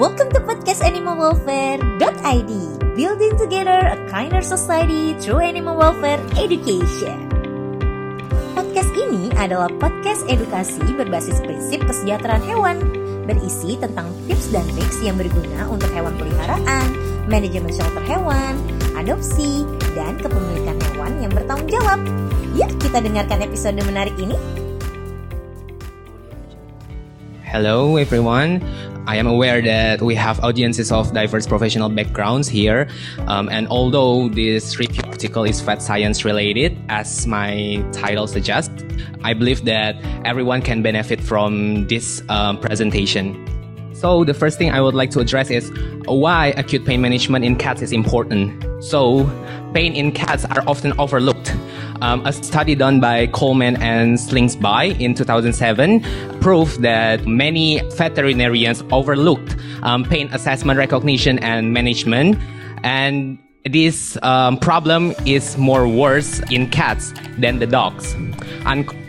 welcome to podcast animalwelfare.id Building together a kinder society through animal welfare education. Podcast ini adalah podcast edukasi berbasis prinsip kesejahteraan hewan Berisi tentang tips dan triks yang berguna untuk hewan peliharaan, manajemen shelter hewan, adopsi, dan kepemilikan hewan yang bertanggung jawab. Yuk kita dengarkan episode menarik ini. Hello, everyone. I am aware that we have audiences of diverse professional backgrounds here. Um, and although this review article is vet science related, as my title suggests, I believe that everyone can benefit from this um, presentation. So the first thing I would like to address is why acute pain management in cats is important. So pain in cats are often overlooked. Um, a study done by Coleman and Slingsby in 2007 proved that many veterinarians overlooked um, pain assessment recognition and management. And this um, problem is more worse in cats than the dogs.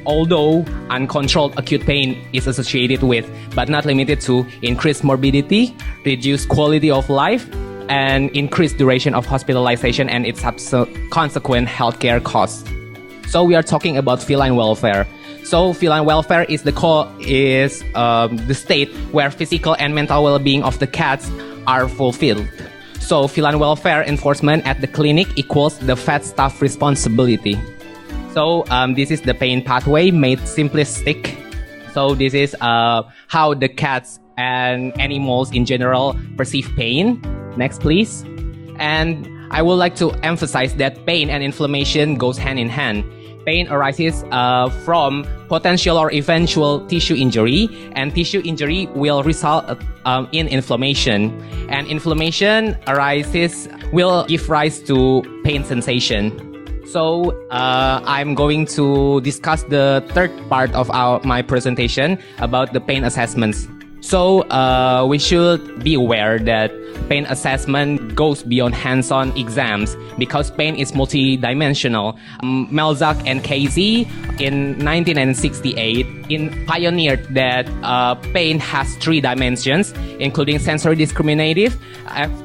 Although uncontrolled acute pain is associated with, but not limited to, increased morbidity, reduced quality of life, and increased duration of hospitalization and its consequent healthcare costs. So we are talking about feline welfare. So feline welfare is the core is um, the state where physical and mental well-being of the cats are fulfilled. So feline welfare enforcement at the clinic equals the vet staff responsibility. So um, this is the pain pathway made simplistic. So this is uh, how the cats and animals in general perceive pain. Next, please. And I would like to emphasize that pain and inflammation goes hand in hand pain arises uh, from potential or eventual tissue injury, and tissue injury will result um, in inflammation. And inflammation arises will give rise to pain sensation. So uh, I'm going to discuss the third part of our my presentation about the pain assessments. So uh, we should be aware that pain assessment goes beyond hands-on exams because pain is multidimensional. Um, Melzack and Casey in 1968 in pioneered that uh, pain has three dimensions, including sensory discriminative,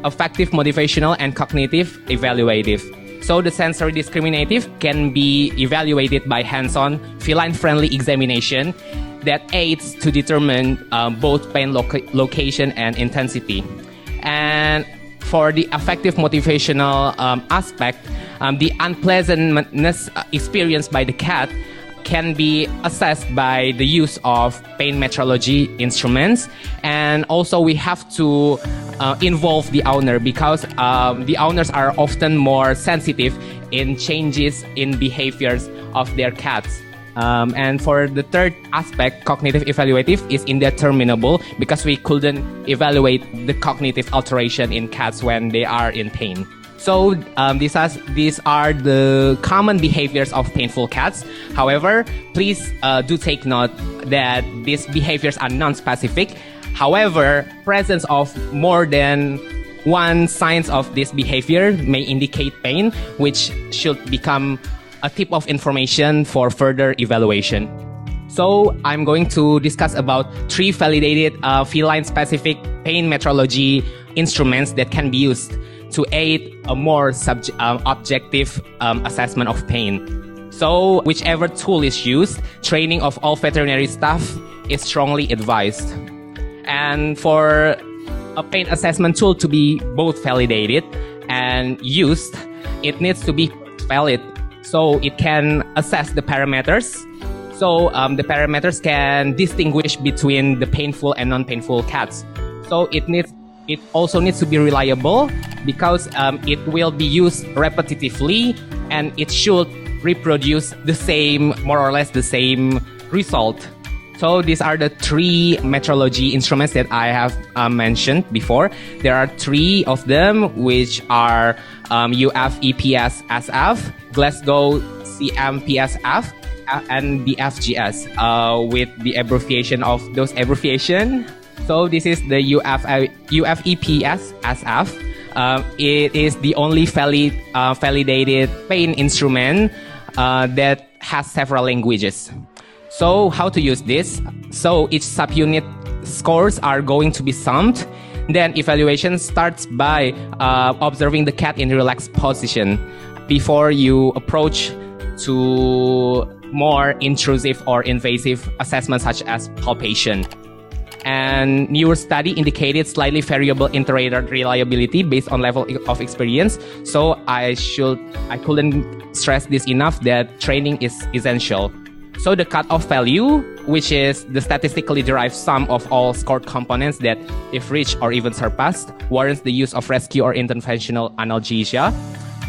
affective motivational, and cognitive evaluative. So the sensory discriminative can be evaluated by hands-on feline-friendly examination that aids to determine um, both pain location and intensity. And for the affective motivational um, aspect, um, the unpleasantness uh, experienced by the cat can be assessed by the use of pain metrology instruments. And also, we have to uh, involve the owner because um, the owners are often more sensitive in changes in behaviors of their cats. Um, and for the third aspect, cognitive evaluative is indeterminable because we couldn't evaluate the cognitive alteration in cats when they are in pain. So um, these are these are the common behaviors of painful cats. However, please uh, do take note that these behaviors are non-specific. However, presence of more than one signs of this behavior may indicate pain, which should become a tip of information for further evaluation. So I'm going to discuss about three validated uh, feline specific pain metrology instruments that can be used to aid a more subject, um, objective um, assessment of pain. So whichever tool is used, training of all veterinary staff is strongly advised. And for a pain assessment tool to be both validated and used, it needs to be valid so it can assess the parameters. So um, the parameters can distinguish between the painful and non-painful cats. So it needs it also needs to be reliable because um, it will be used repetitively and it should reproduce the same, more or less the same result. So these are the three metrology instruments that I have uh, mentioned before. There are three of them, which are um, EPS SF, Glasgow CMPSF, uh, and the FGS uh, with the abbreviation of those abbreviation. So this is the UF, uh, UFEPS SF. Um, it is the only uh, validated pain instrument uh, that has several languages. So how to use this? So each subunit scores are going to be summed Then evaluation starts by uh, observing the cat in relaxed position before you approach to more intrusive or invasive assessments such as palpation. And newer study indicated slightly variable inter-rater reliability based on level of experience. So I should, I couldn't stress this enough that training is essential. So the cutoff value, which is the statistically derived sum of all scored components that, if reached or even surpassed, warrants the use of rescue or interventional analgesia,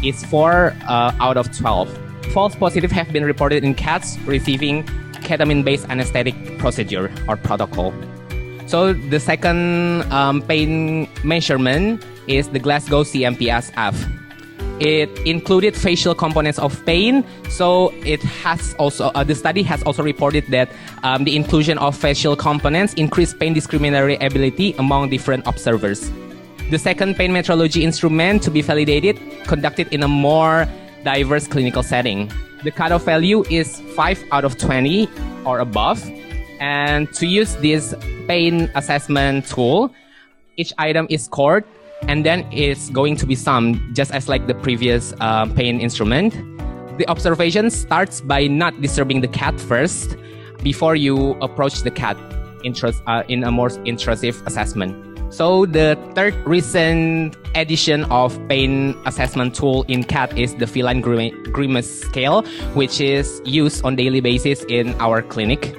is 4 uh, out of 12. False positive have been reported in cats receiving ketamine-based anesthetic procedure or protocol. So the second um, pain measurement is the Glasgow CMPSF. It included facial components of pain. So it has also uh, the study has also reported that um, the inclusion of facial components increased pain discriminatory ability among different observers. The second pain metrology instrument to be validated conducted in a more diverse clinical setting. The cutoff value is 5 out of 20 or above. And to use this pain assessment tool, each item is scored and then it's going to be summed just as like the previous uh, pain instrument. The observation starts by not disturbing the cat first before you approach the cat uh, in a more intrusive assessment. So the third recent edition of pain assessment tool in CAT is the feline grimace scale, which is used on daily basis in our clinic.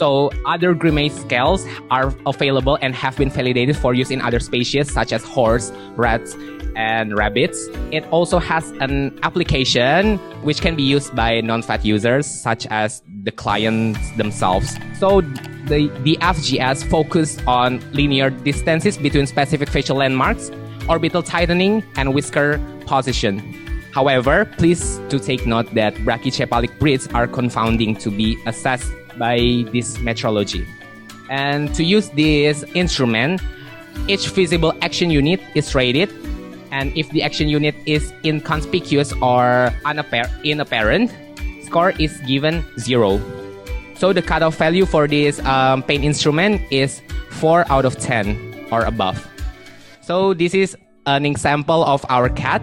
So other grimace scales are available and have been validated for use in other species such as horse, rats, and rabbits. It also has an application which can be used by non-vet users such as the clients themselves. So the, the FGS focused on linear distances between specific facial landmarks, orbital tightening, and whisker position. However, please to take note that brachycephalic breeds are confounding to be assessed by this metrology. And to use this instrument, each visible action unit is rated and if the action unit is inconspicuous or inapparent, score is given zero. So the cutoff value for this um, pain instrument is 4 out of 10 or above. So this is an example of our cat.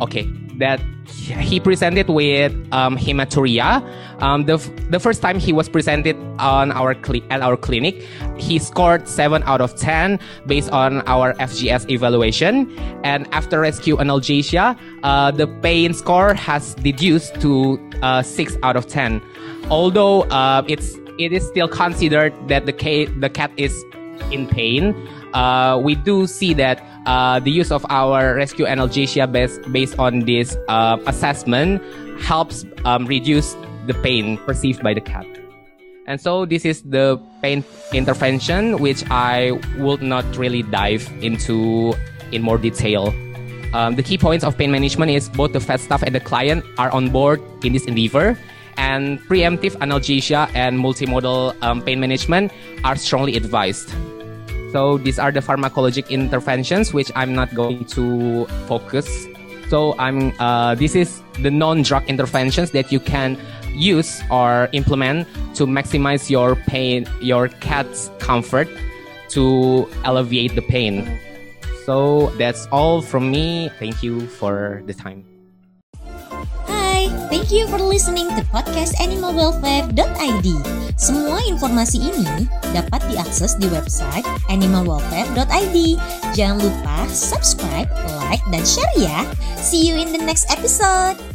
Okay, that he presented with um, hematuria. Um, the, the first time he was presented on our cli- at our clinic, he scored 7 out of 10 based on our FGS evaluation. And after rescue analgesia, uh, the pain score has reduced to uh, 6 out of 10. Although uh, it's it is still considered that the, ca- the cat is in pain, uh, we do see that uh, the use of our rescue analgesia based, based on this uh, assessment helps um, reduce the pain perceived by the cat. And so this is the pain intervention, which I would not really dive into in more detail. Um, the key points of pain management is both the vet staff and the client are on board in this endeavor, and preemptive analgesia and multimodal um, pain management are strongly advised. So these are the pharmacologic interventions which I'm not going to focus. So I'm uh, this is the non-drug interventions that you can use or implement to maximize your pain, your cat's comfort to alleviate the pain. So that's all from me. Thank you for the time. Thank you for listening to podcast animalwelfare.id. Semua informasi ini dapat diakses di website animalwelfare.id. Jangan lupa subscribe, like, dan share ya. See you in the next episode.